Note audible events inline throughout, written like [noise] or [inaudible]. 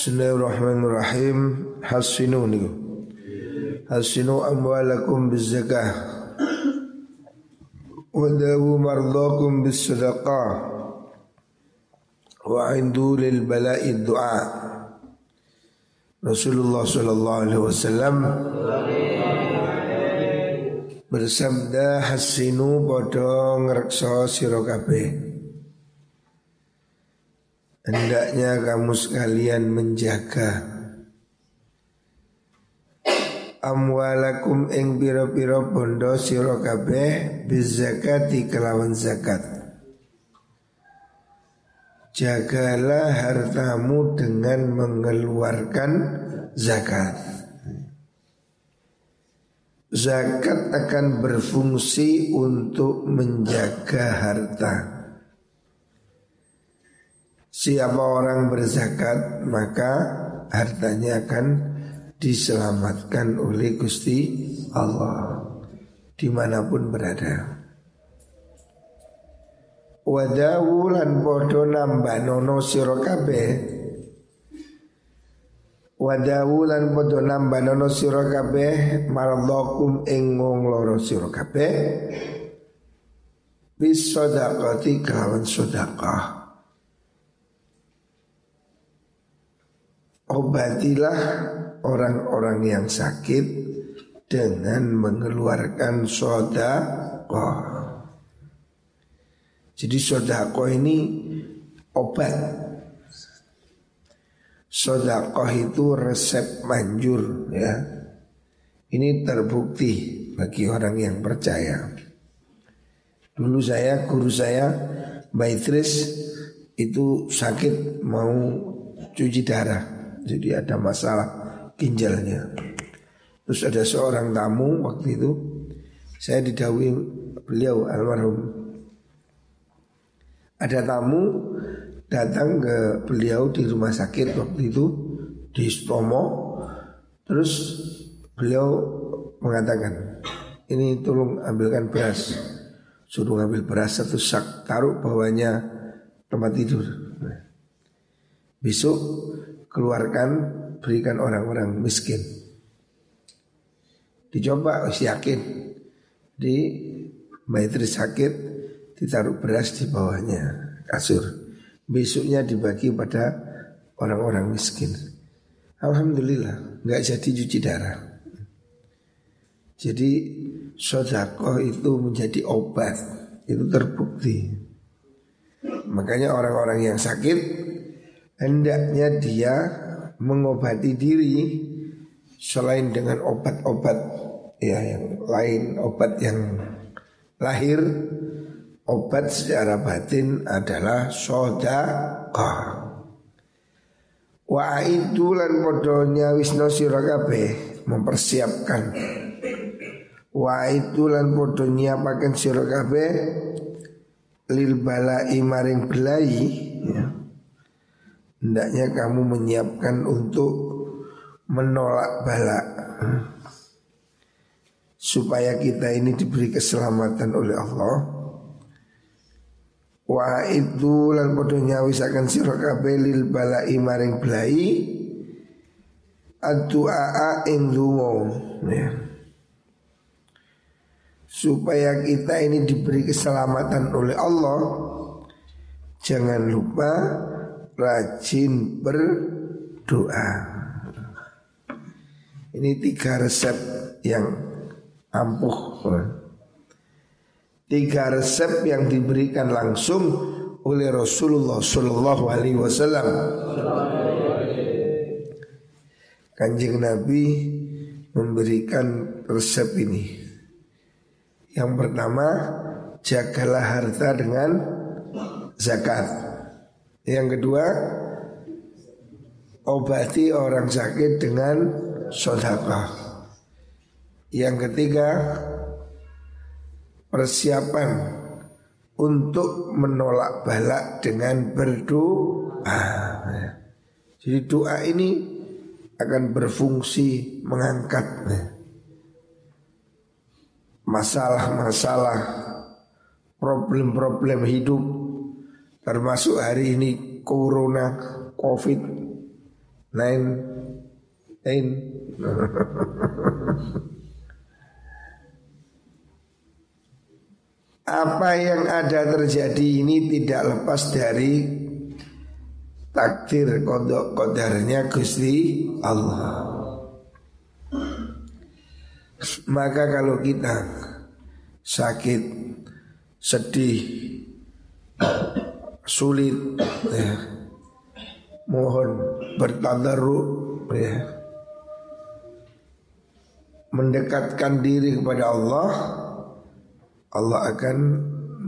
Bismillahirrahmanirrahim. Hasinu niku. Hasinu amwalakum bizakah. Wadawu mardakum bisadaqah. Wa indu lil bala'i du'a. Rasulullah sallallahu alaihi wasallam bersabda hasinu padha ngreksa sira kabeh. Hendaknya kamu sekalian menjaga Amwalakum ing piro-piro bondo siro kabeh Bizakati kelawan zakat. Jagalah hartamu dengan mengeluarkan zakat. Zakat akan berfungsi untuk menjaga harta Siapa orang berzakat maka hartanya akan diselamatkan oleh Gusti Allah di mana pun berada. Wadawu lan podo nambah nono siro kabeh. Wadawu lan podo nambah nono siro kabeh Mardokum ingong loro siro kabeh. Bis sodakati kawan sodakah Obatilah orang-orang yang sakit dengan mengeluarkan sodako. Jadi sodako ini obat. Sodako itu resep manjur ya. Ini terbukti bagi orang yang percaya. Dulu saya, guru saya, Mbak itu sakit mau cuci darah jadi ada masalah ginjalnya. Terus ada seorang tamu waktu itu saya didawi beliau almarhum. Ada tamu datang ke beliau di rumah sakit waktu itu di Stomo. Terus beliau mengatakan, ini tolong ambilkan beras. Suruh ambil beras satu sak, taruh bawahnya tempat tidur. Nah, besok keluarkan berikan orang-orang miskin. Dicoba harus yakin di maitri sakit ditaruh beras di bawahnya kasur. Besoknya dibagi pada orang-orang miskin. Alhamdulillah nggak jadi cuci darah. Jadi sodako itu menjadi obat itu terbukti. Makanya orang-orang yang sakit hendaknya dia mengobati diri selain dengan obat-obat ya yang lain obat yang lahir. Obat secara batin adalah sodaka wa itu lan podonya wisno sirakabe mempersiapkan. Wa itu lan podonya pakai sirakabe lil bala imaring belai Hendaknya kamu menyiapkan untuk menolak bala Supaya kita ini diberi keselamatan oleh Allah Wa itu lan podo nyawisakan sira kabeh lil balai maring belai Addu'a ing ya. Supaya kita ini diberi keselamatan oleh Allah Jangan lupa rajin berdoa. Ini tiga resep yang ampuh. Tiga resep yang diberikan langsung oleh Rasulullah Shallallahu Alaihi Wasallam. Kanjeng Nabi memberikan resep ini. Yang pertama, jagalah harta dengan zakat. Yang kedua Obati orang sakit dengan sodakah Yang ketiga Persiapan Untuk menolak balak dengan berdoa. Jadi doa ini akan berfungsi mengangkat masalah-masalah problem-problem hidup Termasuk hari ini corona, covid Nine Nine Apa yang ada terjadi ini tidak lepas dari takdir kodok kodarnya Gusti Allah. Maka kalau kita sakit, sedih, sulit, ya, mohon bertadaruk, ya, mendekatkan diri kepada Allah, Allah akan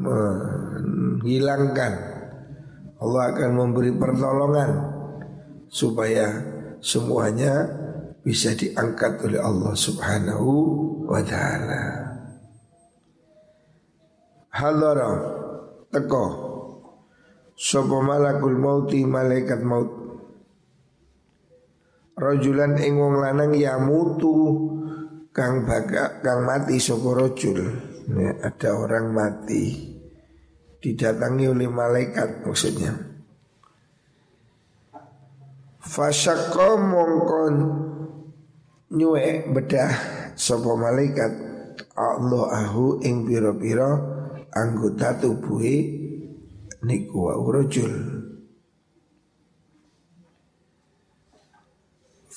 menghilangkan, Allah akan memberi pertolongan supaya semuanya bisa diangkat oleh Allah Subhanahu wa taala. Hadara teko sapa malakul mauti malaikat maut. Rajulan ing wong lanang ya mutu kang baga kang mati sapa rajul. Ya, ada orang mati didatangi oleh malaikat maksudnya. Fasyakko mongkon nyuwe bedah sapa malaikat Allah ahu ing pira-pira anggota tubuhe niku wa rajul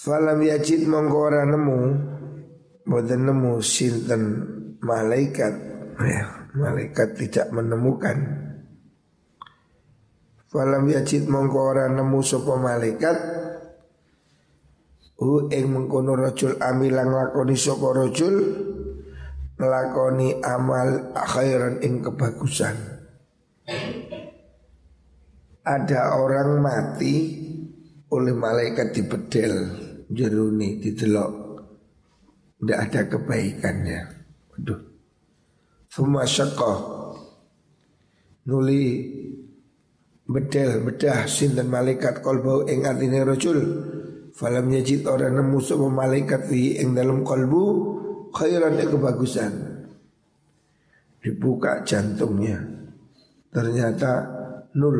Falam yajid mongko ora nemu boten nemu sinten malaikat. Ya, malaikat tidak menemukan. Falam yajid mongko ora nemu sapa malaikat hu ing mengkono rajul amilang lakoni sapa rajul lakoni amal akhiran ing kebagusan ada orang mati oleh malaikat di bedel jeruni didelok. Tidak ada kebaikannya. Waduh semua syakah nuli bedel bedah sinten malaikat kolbau ing atine rajul. Falam yajid orang nemu sebuah malaikat fi ing dalam kalbu khairan kebagusan. Dibuka jantungnya. Ternyata nul,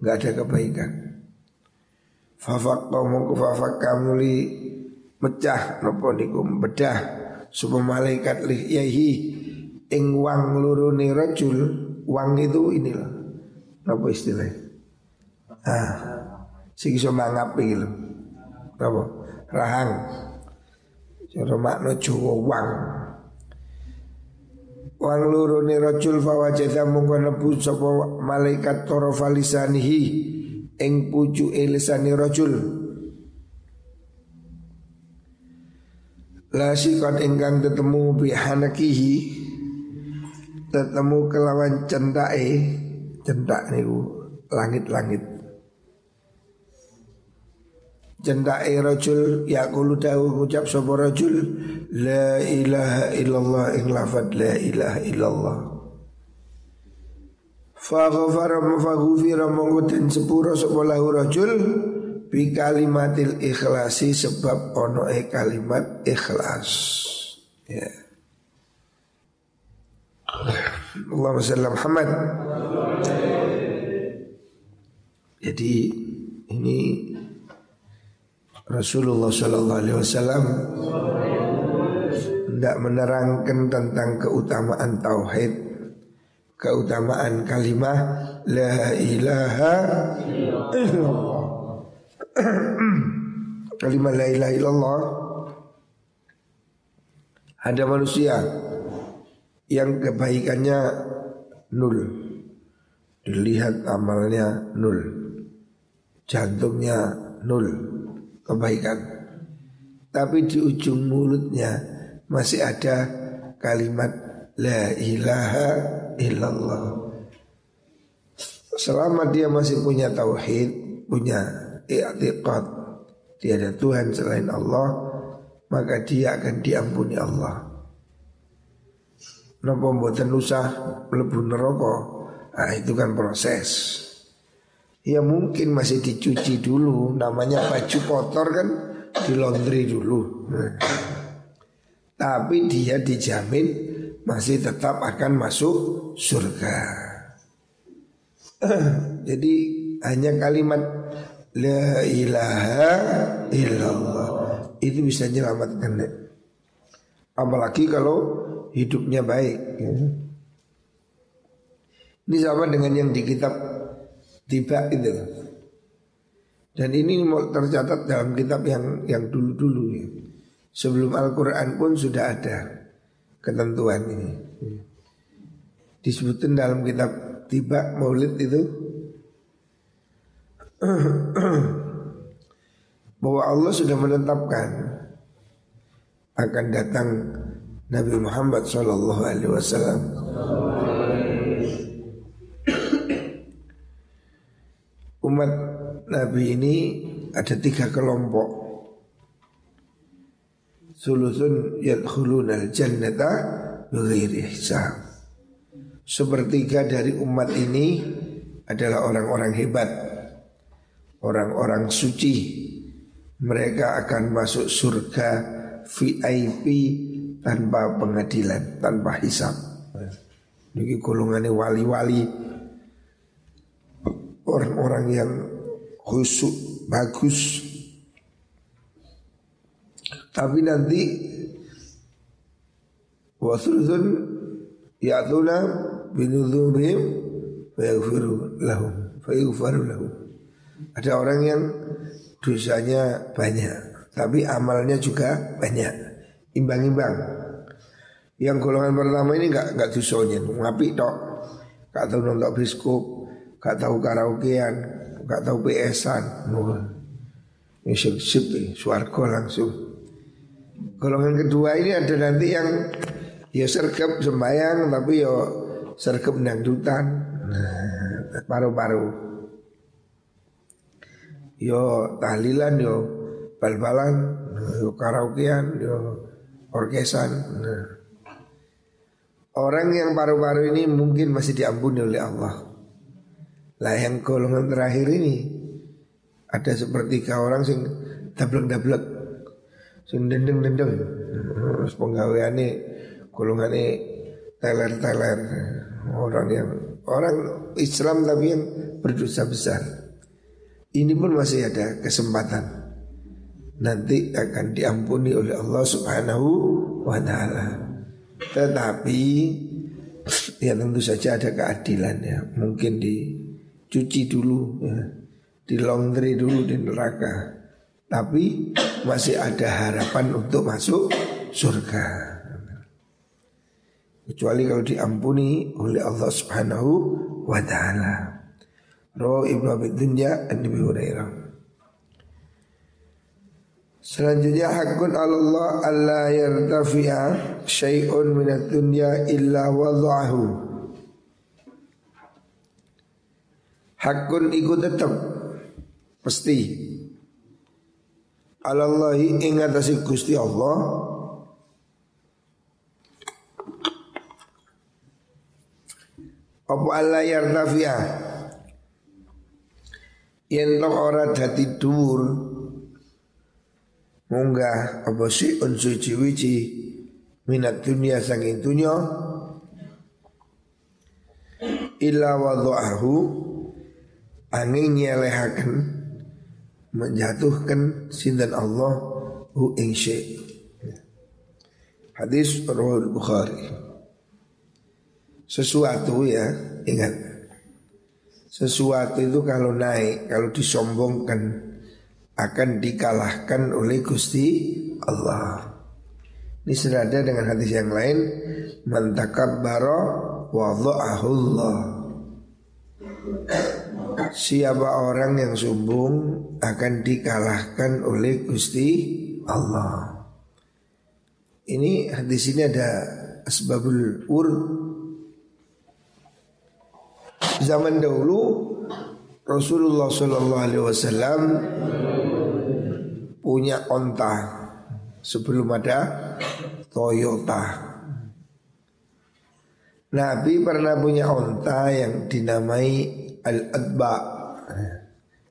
nggak ada kebaikan. Fafak kamu fafak kamuli mecah nopo niku bedah sebuah malaikat lih yahi ing wang luruni rajul wang itu inilah apa istilahnya ah sing iso mangap iki lho apa? Rahang. Cara makna Jawa wang. Wang lurune rajul fawajada mungko nebu sapa malaikat tarafa lisanihi ing pucuke lisane rajul. Lasikan ingkang tetemu bihanakihi Tetemu kelawan cendake Cendak niku langit-langit Jendai rajul Yaqulu dawu ngucap sapa rajul La ilaha illallah ing lafad la ilaha illallah. Fa ghafara mafaghufira mongkoten sepuro sapa lahu rajul bi kalimatil ikhlasi sebab ono e kalimat ikhlas. Ya. Allahumma salli Muhammad. Jadi ini Rasulullah Shallallahu Alaihi Wasallam tidak menerangkan tentang keutamaan tauhid, keutamaan kalimah la ilaha [clears throat] kalimah la ilaha illallah. Ada manusia yang kebaikannya nul, dilihat amalnya nul, jantungnya nul kebaikan. Tapi di ujung mulutnya masih ada kalimat La ilaha illallah. Selama dia masih punya tauhid Punya i'tiqad Tiada Tuhan selain Allah Maka dia akan diampuni Allah. Napa mboten usah mlebu Nah itu kan proses Ya mungkin masih dicuci dulu Namanya baju kotor kan Di laundry dulu nah. Tapi dia dijamin Masih tetap akan masuk surga [clears throat] Jadi hanya kalimat La ilaha illallah Itu bisa menyelamatkan Apalagi kalau hidupnya baik ya. Ini sama dengan yang di kitab Tiba itu Dan ini tercatat dalam kitab yang yang dulu-dulu ya. Sebelum Al-Quran pun sudah ada ketentuan ini Disebutkan dalam kitab Tiba Maulid itu [clears throat] bahwa Allah sudah menetapkan akan datang Nabi Muhammad Shallallahu Alaihi Wasallam. Umat Nabi ini ada tiga kelompok. Sulusun yadkhulun al-jannata bighairi hisab. Sepertiga dari umat ini adalah orang-orang hebat orang-orang suci mereka akan masuk surga VIP tanpa pengadilan, tanpa hisap. Ini golongannya wali-wali orang-orang yang khusyuk bagus. Tapi nanti wasruzun ya'tuna binudhubihim fayaghfiru lahum fayaghfiru lahum ada orang yang dosanya banyak, tapi amalnya juga banyak, imbang-imbang. Yang golongan pertama ini nggak nggak dosanya, ngapi tok, tahu nonton biskop, nggak tahu karaokean, nggak tahu PS-an. Ini sip sip, suarco langsung. Golongan kedua ini ada nanti yang ya sergap sembayang tapi yo sergap dangdutan, nah, paru-paru yo tahlilan yo bal-balan yo karaokean yo orkesan nah. orang yang paru-paru ini mungkin masih diampuni oleh Allah lah yang golongan terakhir ini ada sepertiga orang sing dablek-dablek. Sing dendeng-dendeng. Terus penggaweane golongane teler-teler. Orang yang orang Islam tapi yang berdosa besar. Ini pun masih ada kesempatan. Nanti akan diampuni oleh Allah subhanahu wa ta'ala. Tetapi Ya tentu saja ada keadilan ya. Mungkin dicuci dulu ya. Di laundry dulu di neraka Tapi masih ada harapan untuk masuk surga Kecuali kalau diampuni oleh Allah subhanahu wa ta'ala Rawi Ibnu Abi Dunya Nabi Hurairah. Selanjutnya hakun Allah alla yartafi'a syai'un minat dunya illa wadha'ahu. Hakun iku tetap pasti Alallahi ingatasi Gusti Allah. Apa Allah yartafi'a yen tok ora dadi dhuwur. Munggah apa si suci wici minat dunia saking dunia illa wadha'ahu angin nyelehaken menjatuhkan sindan Allah hu ing Hadis Rawal Bukhari Sesuatu ya Ingat sesuatu itu kalau naik, kalau disombongkan akan dikalahkan oleh Gusti Allah. Ini senada dengan hadis yang lain, baro wadha'ahullah. Siapa orang yang sombong akan dikalahkan oleh Gusti Allah. Ini hadis ini ada asbabul ur Zaman dahulu Rasulullah Shallallahu Alaihi Wasallam punya onta sebelum ada Toyota. Nabi pernah punya onta yang dinamai Al-Adba.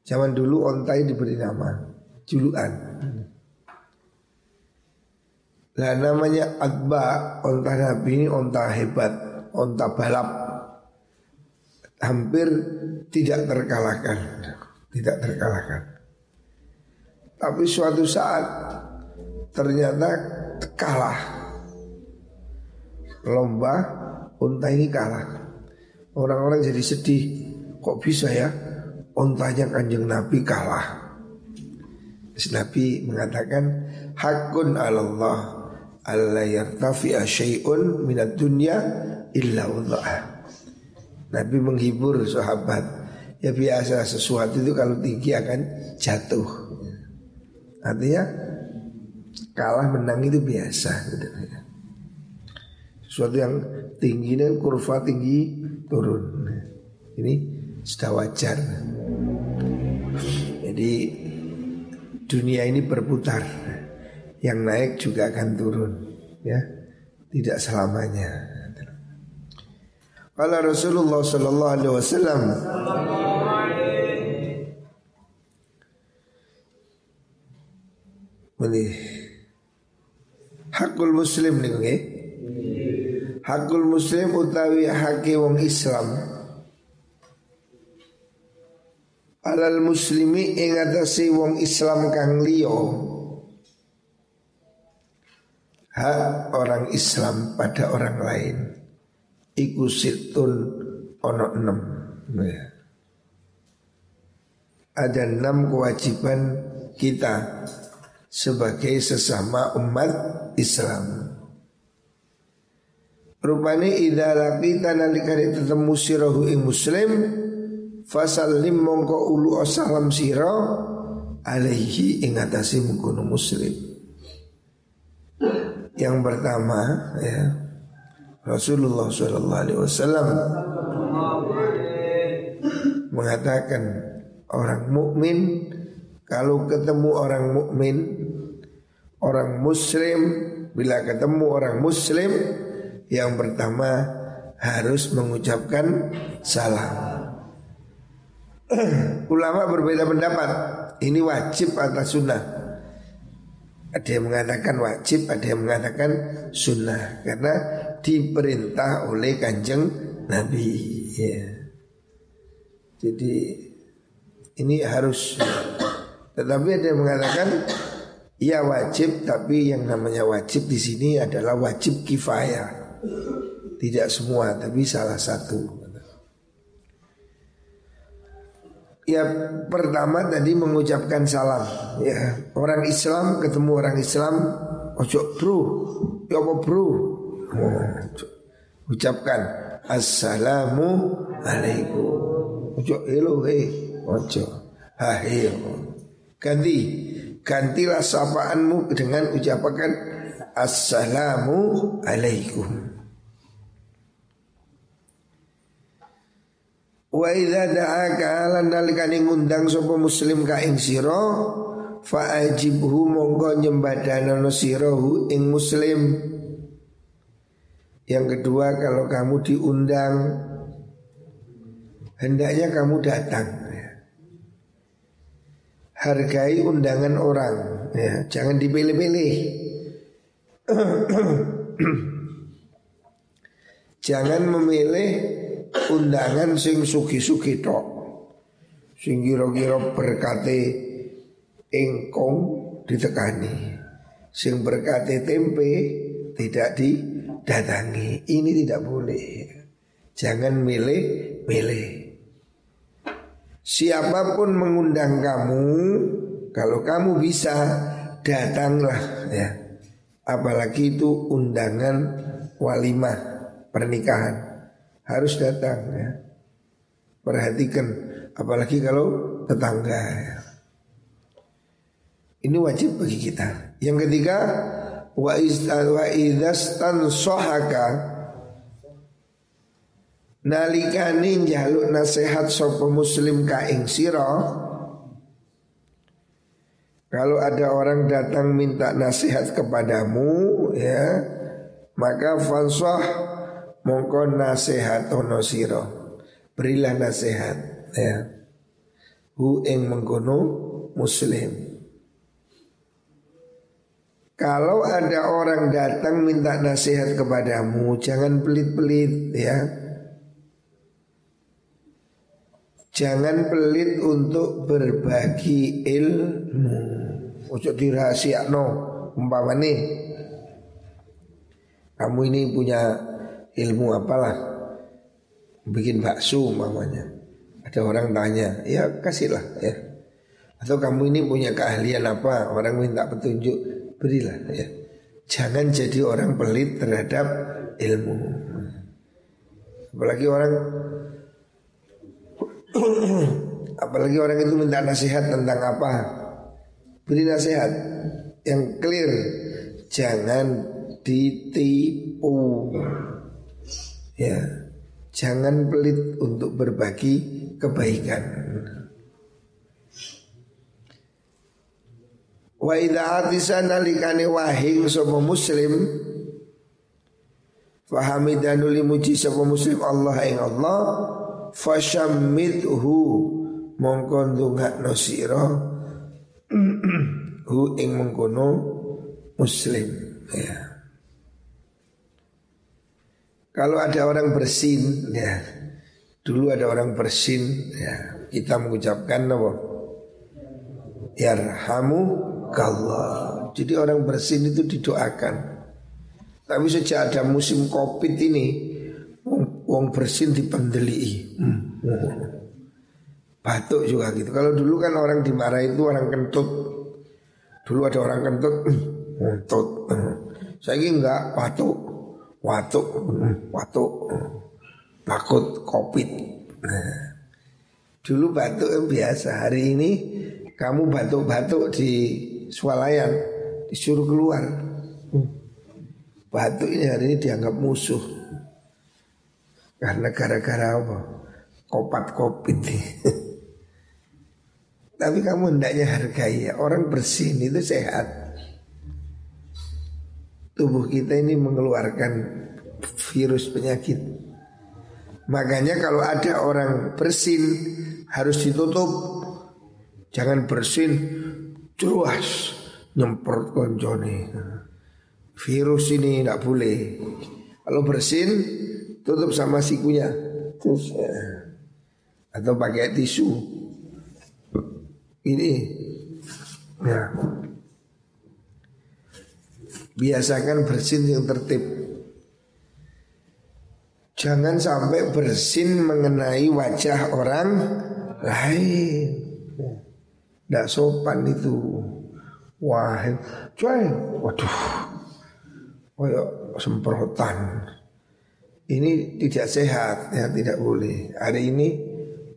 Zaman dulu onta ini diberi nama julukan. Nah namanya Adba, onta Nabi ini onta hebat, onta balap hampir tidak terkalahkan. tidak terkalahkan. Tapi suatu saat ternyata kalah. Lomba unta ini kalah. Orang-orang jadi sedih. Kok bisa ya untanya kanjeng Nabi kalah. Nabi mengatakan hakun Allah alla yartafi'a syai'un minat dunya illa Allah. Nabi menghibur sahabat. Ya biasa sesuatu itu kalau tinggi akan jatuh. Artinya kalah menang itu biasa. Sesuatu yang tinggi dan kurva tinggi turun. Ini sudah wajar. Jadi dunia ini berputar. Yang naik juga akan turun, ya. Tidak selamanya. Kalau Rasulullah sallallahu alaihi wasallam Ini Hakul muslim nih? Hakul muslim utawi haki wong Islam Alal muslimi ing atase wong Islam kang liya Hak orang Islam pada orang lain Iku situn ono enam ya. Ada enam kewajiban kita sebagai sesama umat Islam. Rupanya idza laqita nalikane tetemu sirahu ing muslim fasallim mongko ulu salam sira alaihi ing atase mengkono muslim. Yang pertama ya Rasulullah sallallahu alaihi wasallam mengatakan orang mukmin kalau ketemu orang mukmin, orang muslim, bila ketemu orang muslim yang pertama harus mengucapkan salam. [coughs] Ulama berbeda pendapat. Ini wajib atau sunnah. Ada yang mengatakan wajib, ada yang mengatakan sunnah karena diperintah oleh kanjeng Nabi. Ya. Jadi ini harus [coughs] tetapi ada yang mengatakan ya wajib tapi yang namanya wajib di sini adalah wajib kifayah. Tidak semua tapi salah satu. Ya pertama tadi mengucapkan salam. Ya orang Islam ketemu orang Islam ojo bro. Ya apa bro? Oh, ucapkan assalamu alaikum. Ojo hello hey ojo ha hey Ganti Gantilah sapaanmu dengan ucapan Assalamu alaikum Wa idza da'aka lan nalikane ngundang sapa muslim ka ing sira fa ajibhu monggo nyembadanono sirahu ing muslim. Yang kedua kalau kamu diundang hendaknya kamu datang hargai undangan orang ya. Jangan dipilih-pilih. [clears throat] Jangan memilih undangan sing sugi-sugi tok. Sing kira-kira berkate engkong ditekani. Sing berkate tempe tidak didatangi. Ini tidak boleh. Jangan milih-milih. Siapa pun mengundang kamu Kalau kamu bisa Datanglah ya. Apalagi itu undangan Walimah Pernikahan Harus datang ya Perhatikan Apalagi kalau tetangga ya. Ini wajib bagi kita Yang ketiga Wa idastan sohaka nalikane njaluk nasihat sapa muslim ka ing sira kalau ada orang datang minta nasihat kepadamu ya maka fansah mongko nasihat ono sira berilah nasihat ya hu ing mengkono muslim kalau ada orang datang minta nasihat kepadamu, jangan pelit-pelit ya. Jangan pelit untuk berbagi ilmu. Ojo dirahasiakno umpama nih. Kamu ini punya ilmu apalah? Bikin bakso umpamanya. Ada orang tanya, ya kasihlah ya. Atau kamu ini punya keahlian apa? Orang minta petunjuk, berilah ya. Jangan jadi orang pelit terhadap ilmu. Apalagi orang [clears throat] Apalagi orang itu minta nasihat tentang apa Beri nasihat yang clear Jangan ditipu Ya Jangan pelit untuk berbagi kebaikan. Wa idha atisa nalikani wahing sopa muslim Fahamidanuli muji sopa muslim Allah yang Allah fasyammidhu mongko ndongakno sira [clears throat] hu ing mengkono muslim. Ya kalau ada orang bersin ya dulu ada orang bersin ya kita mengucapkan apa yarhamu kallah jadi orang bersin itu didoakan tapi sejak ada musim covid ini Wong bersin dipendeli. Hmm. Batuk juga gitu. Kalau dulu kan orang dimarah itu orang kentut. Dulu ada orang kentut, hmm, kentut. Hmm. Saya ini enggak batuk, watuk, watuk. Takut covid. Nah. Dulu batuk yang biasa. Hari ini kamu batuk-batuk di swalayan disuruh keluar. Batuk ini hari ini dianggap musuh. Karena gara-gara apa? Kopat kopit [laughs] Tapi kamu hendaknya hargai ya Orang bersin itu sehat Tubuh kita ini mengeluarkan virus penyakit. Makanya kalau ada orang bersin Harus ditutup. Jangan bersin Jelas Nyemprot konjoni Virus ini tidak boleh. Kalau bersin tutup sama sikunya. Terus ya. atau pakai tisu. Ini ya biasakan bersin yang tertib. Jangan sampai bersin mengenai wajah orang lain. Tidak sopan itu. Wah coy waduh. Kayak semprotan. Ini tidak sehat ya tidak boleh. Hari ini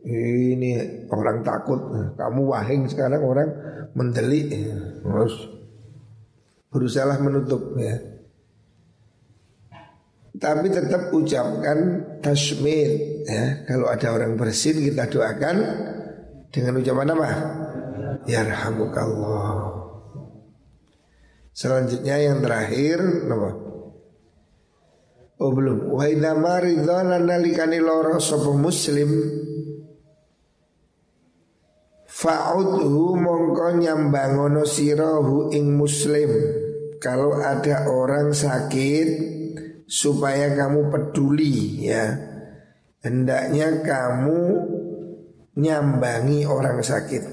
ini orang takut. Kamu wahing sekarang orang mendelik. Harus berusaha menutup ya. Tapi tetap ucapkan tasmid ya. Kalau ada orang bersin kita doakan dengan ucapan apa? Yarhamukallah. Selanjutnya yang terakhir apa Oh belum. Wa idza maridha nalikani loro sapa muslim. Fa'udhu mongko nyambangono sirahu ing muslim Kalau ada orang sakit Supaya kamu peduli ya. Hendaknya kamu nyambangi orang sakit.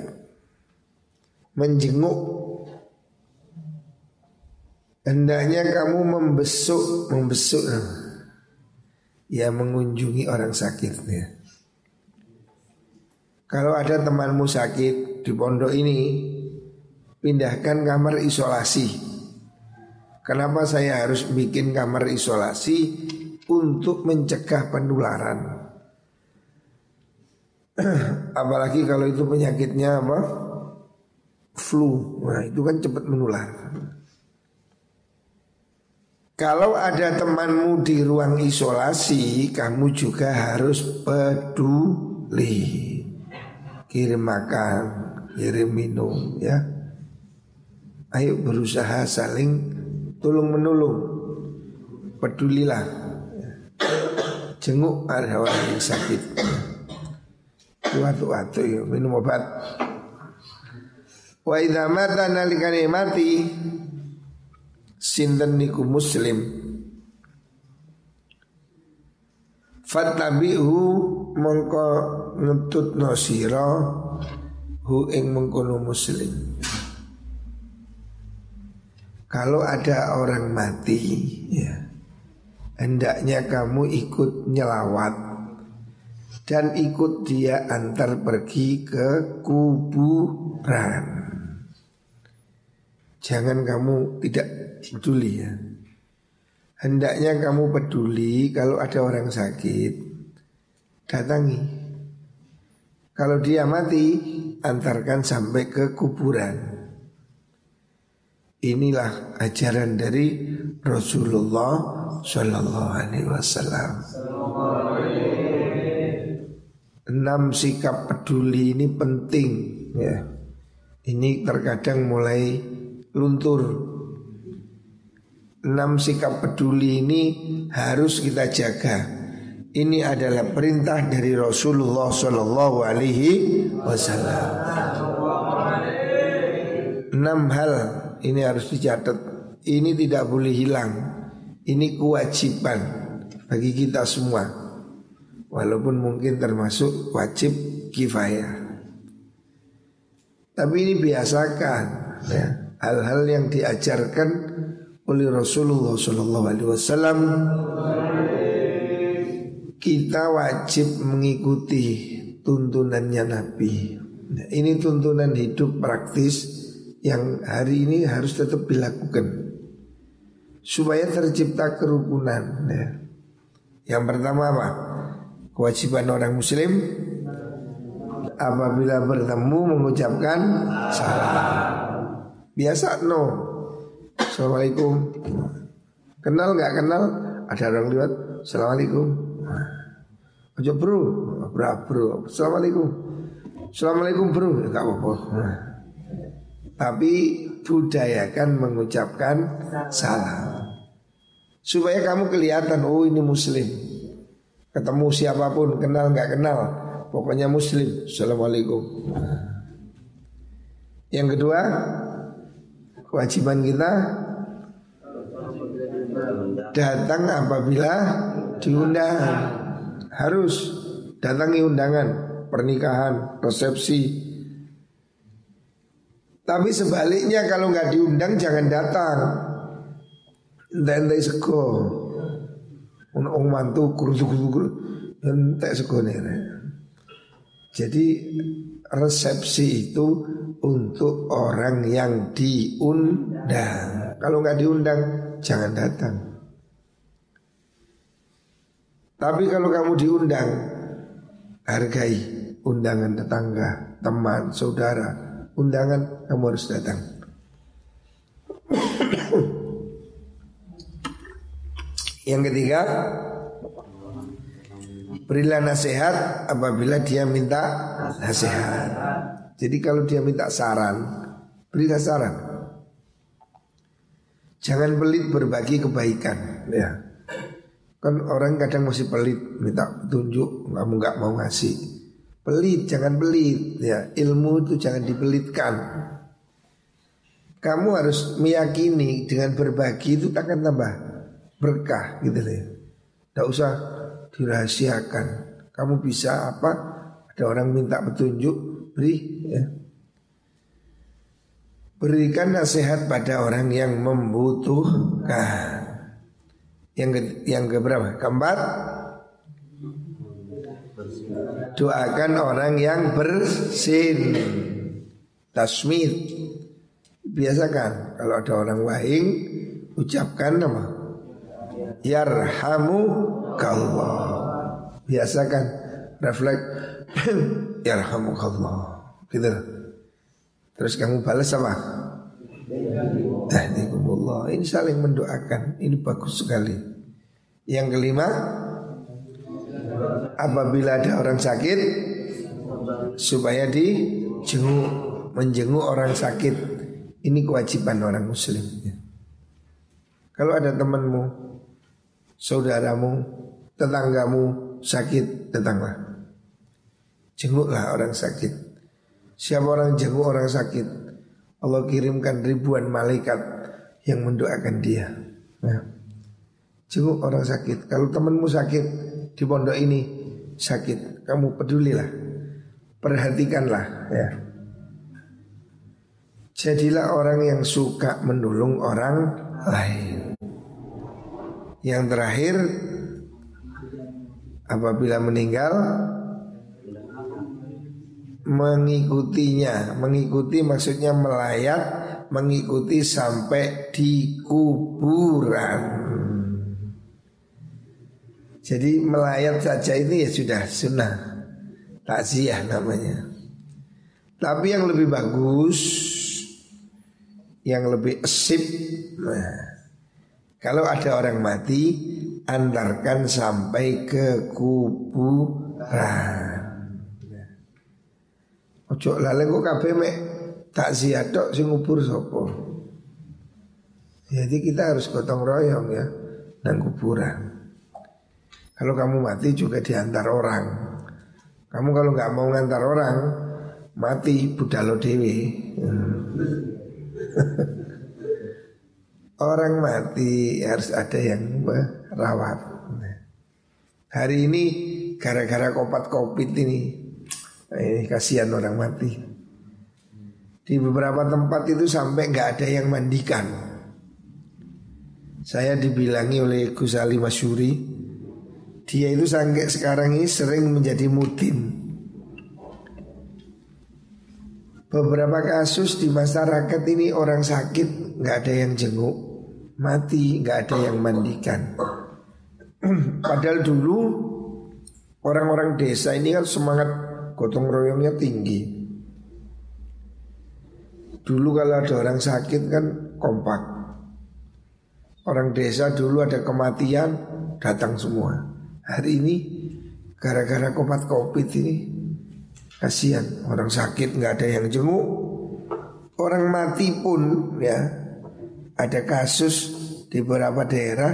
Menjenguk. Hendaknya kamu membesuk, membesuk. Ya mengunjungi orang sakit ya. Kalau ada temanmu sakit di pondok ini Pindahkan kamar isolasi Kenapa saya harus bikin kamar isolasi Untuk mencegah penularan [clears throat] Apalagi kalau itu penyakitnya apa? Flu Nah itu kan cepat menular kalau ada temanmu di ruang isolasi, kamu juga harus peduli. Kirim makan, kirim minum ya. Ayo berusaha saling tolong menolong. Pedulilah. Jenguk ada orang yang sakit. Waktu-waktu yuk minum obat. Wa idza mata nalikane mati sinten niku muslim Fattabi'hu mongko ngetut sira hu ing mengkono muslim. Kalau ada orang mati ya hendaknya kamu ikut nyelawat dan ikut dia antar pergi ke kuburan. Jangan kamu tidak peduli ya. Hendaknya kamu peduli kalau ada orang sakit datangi. Kalau dia mati antarkan sampai ke kuburan. Inilah ajaran dari Rasulullah Shallallahu Alaihi Wasallam. Enam sikap peduli ini penting ya. Ini terkadang mulai luntur Enam sikap peduli ini harus kita jaga. Ini adalah perintah dari Rasulullah Shallallahu Alaihi Wasallam. Enam hal ini harus dicatat. Ini tidak boleh hilang. Ini kewajiban bagi kita semua. Walaupun mungkin termasuk wajib kifayah. Tapi ini biasakan ya. Hal-hal yang diajarkan oleh Rasulullah Wasallam kita wajib mengikuti tuntunannya Nabi. Nah, ini tuntunan hidup praktis yang hari ini harus tetap dilakukan. Supaya tercipta kerukunan. Ya. Yang pertama apa? Kewajiban orang Muslim apabila bertemu mengucapkan salam. Biasa no, Assalamualaikum. Kenal nggak kenal? Ada orang lewat Assalamualaikum. Ojo bro. Bro bro. Assalamualaikum. Assalamualaikum bro. Gak apa-apa Tapi budayakan mengucapkan salam. Supaya kamu kelihatan Oh ini muslim. Ketemu siapa pun Kenal nggak kenal Pokoknya muslim. Assalamualaikum. Yang kedua Kewajiban kita datang apabila diundang. Harus datangi undangan pernikahan resepsi tapi sebaliknya kalau nggak diundang jangan datang dan sego Ono mantu kurus kurus entek sego Jadi resepsi itu untuk orang yang diundang. Kalau nggak diundang, jangan datang. Tapi kalau kamu diundang, hargai undangan tetangga, teman, saudara, undangan kamu harus datang. Yang ketiga, berilah nasihat apabila dia minta nasihat. Jadi kalau dia minta saran, berilah saran. Jangan pelit berbagi kebaikan, ya. Kan orang kadang masih pelit minta petunjuk, kamu nggak mau ngasih. Pelit, jangan pelit ya. Ilmu itu jangan dipelitkan. Kamu harus meyakini dengan berbagi itu akan tambah berkah gitu loh. Tidak usah dirahasiakan. Kamu bisa apa? Ada orang minta petunjuk, beri ya. Berikan nasihat pada orang yang membutuhkan. Yang ke, yang keberapa? Keempat Doakan orang yang bersin. Tasmid Biasakan Kalau ada orang wahing Ucapkan nama. Yarhamu kallah Biasakan Refleks. [clears throat] Yarhamu kallah Gitu. Terus kamu balas apa? Tahdikumullah Ini saling mendoakan. Ini bagus sekali. Yang kelima Apabila ada orang sakit Supaya dijenguk Menjenguk orang sakit Ini kewajiban orang muslim ya. Kalau ada temanmu Saudaramu Tetanggamu sakit Datanglah Jenguklah orang sakit Siapa orang jenguk orang sakit Allah kirimkan ribuan malaikat yang mendoakan dia. Nah, jenguk orang sakit. Kalau temanmu sakit di pondok ini sakit, kamu pedulilah, perhatikanlah ya. Jadilah orang yang suka menolong orang lain. Yang terakhir apabila meninggal mengikutinya, mengikuti maksudnya melayat, mengikuti sampai di kuburan. Jadi melayat saja ini ya sudah sunnah takziah namanya. Tapi yang lebih bagus yang lebih esip. Nah, kalau ada orang mati, antarkan sampai ke kuburan. Ojo lale kok kabeh mek takziah tok sing ngubur sapa. Jadi kita harus gotong royong ya dan kuburan. Kalau kamu mati juga diantar orang. Kamu kalau nggak mau ngantar orang, mati budalo dewi. [laughs] Orang mati harus ada yang merawat. Hari ini gara-gara kopat covid ini, ini kasihan orang mati. Di beberapa tempat itu sampai nggak ada yang mandikan. Saya dibilangi oleh Gus Ali Masyuri, dia itu sampai sekarang ini sering menjadi mutin. Beberapa kasus di masyarakat ini orang sakit nggak ada yang jenguk, mati nggak ada yang mandikan. [clears throat] Padahal dulu orang-orang desa ini kan semangat gotong royongnya tinggi. Dulu kalau ada orang sakit kan kompak. Orang desa dulu ada kematian datang semua. Hari ini gara-gara kopat covid ini Kasihan. Orang sakit nggak ada yang jenguk. Orang mati pun ya Ada kasus di beberapa daerah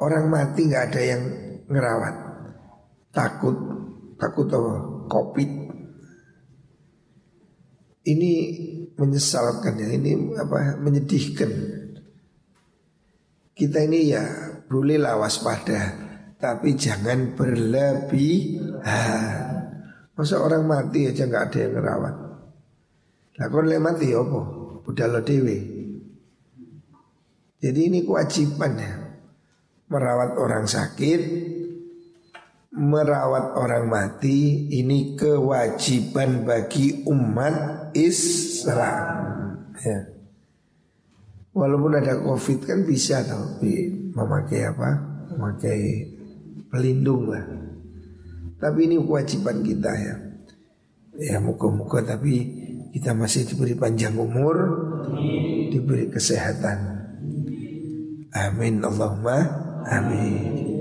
Orang mati nggak ada yang ngerawat. Takut Takut apa? Covid. Ini menyesalkan ya Ini apa menyedihkan. Kita ini ya bolehlah waspada Tapi jangan berlebihan Masa orang mati aja nggak ada yang ngerawat. Lah kon le mati apa? Budal dewe. Jadi ini kewajiban ya. Merawat orang sakit, merawat orang mati ini kewajiban bagi umat Islam. Ya. Walaupun ada covid kan bisa tapi memakai apa? Memakai pelindung lah. Tapi ini kewajiban kita ya. Ya muka-muka tapi kita masih diberi panjang umur, diberi kesehatan. Amin Allahumma amin.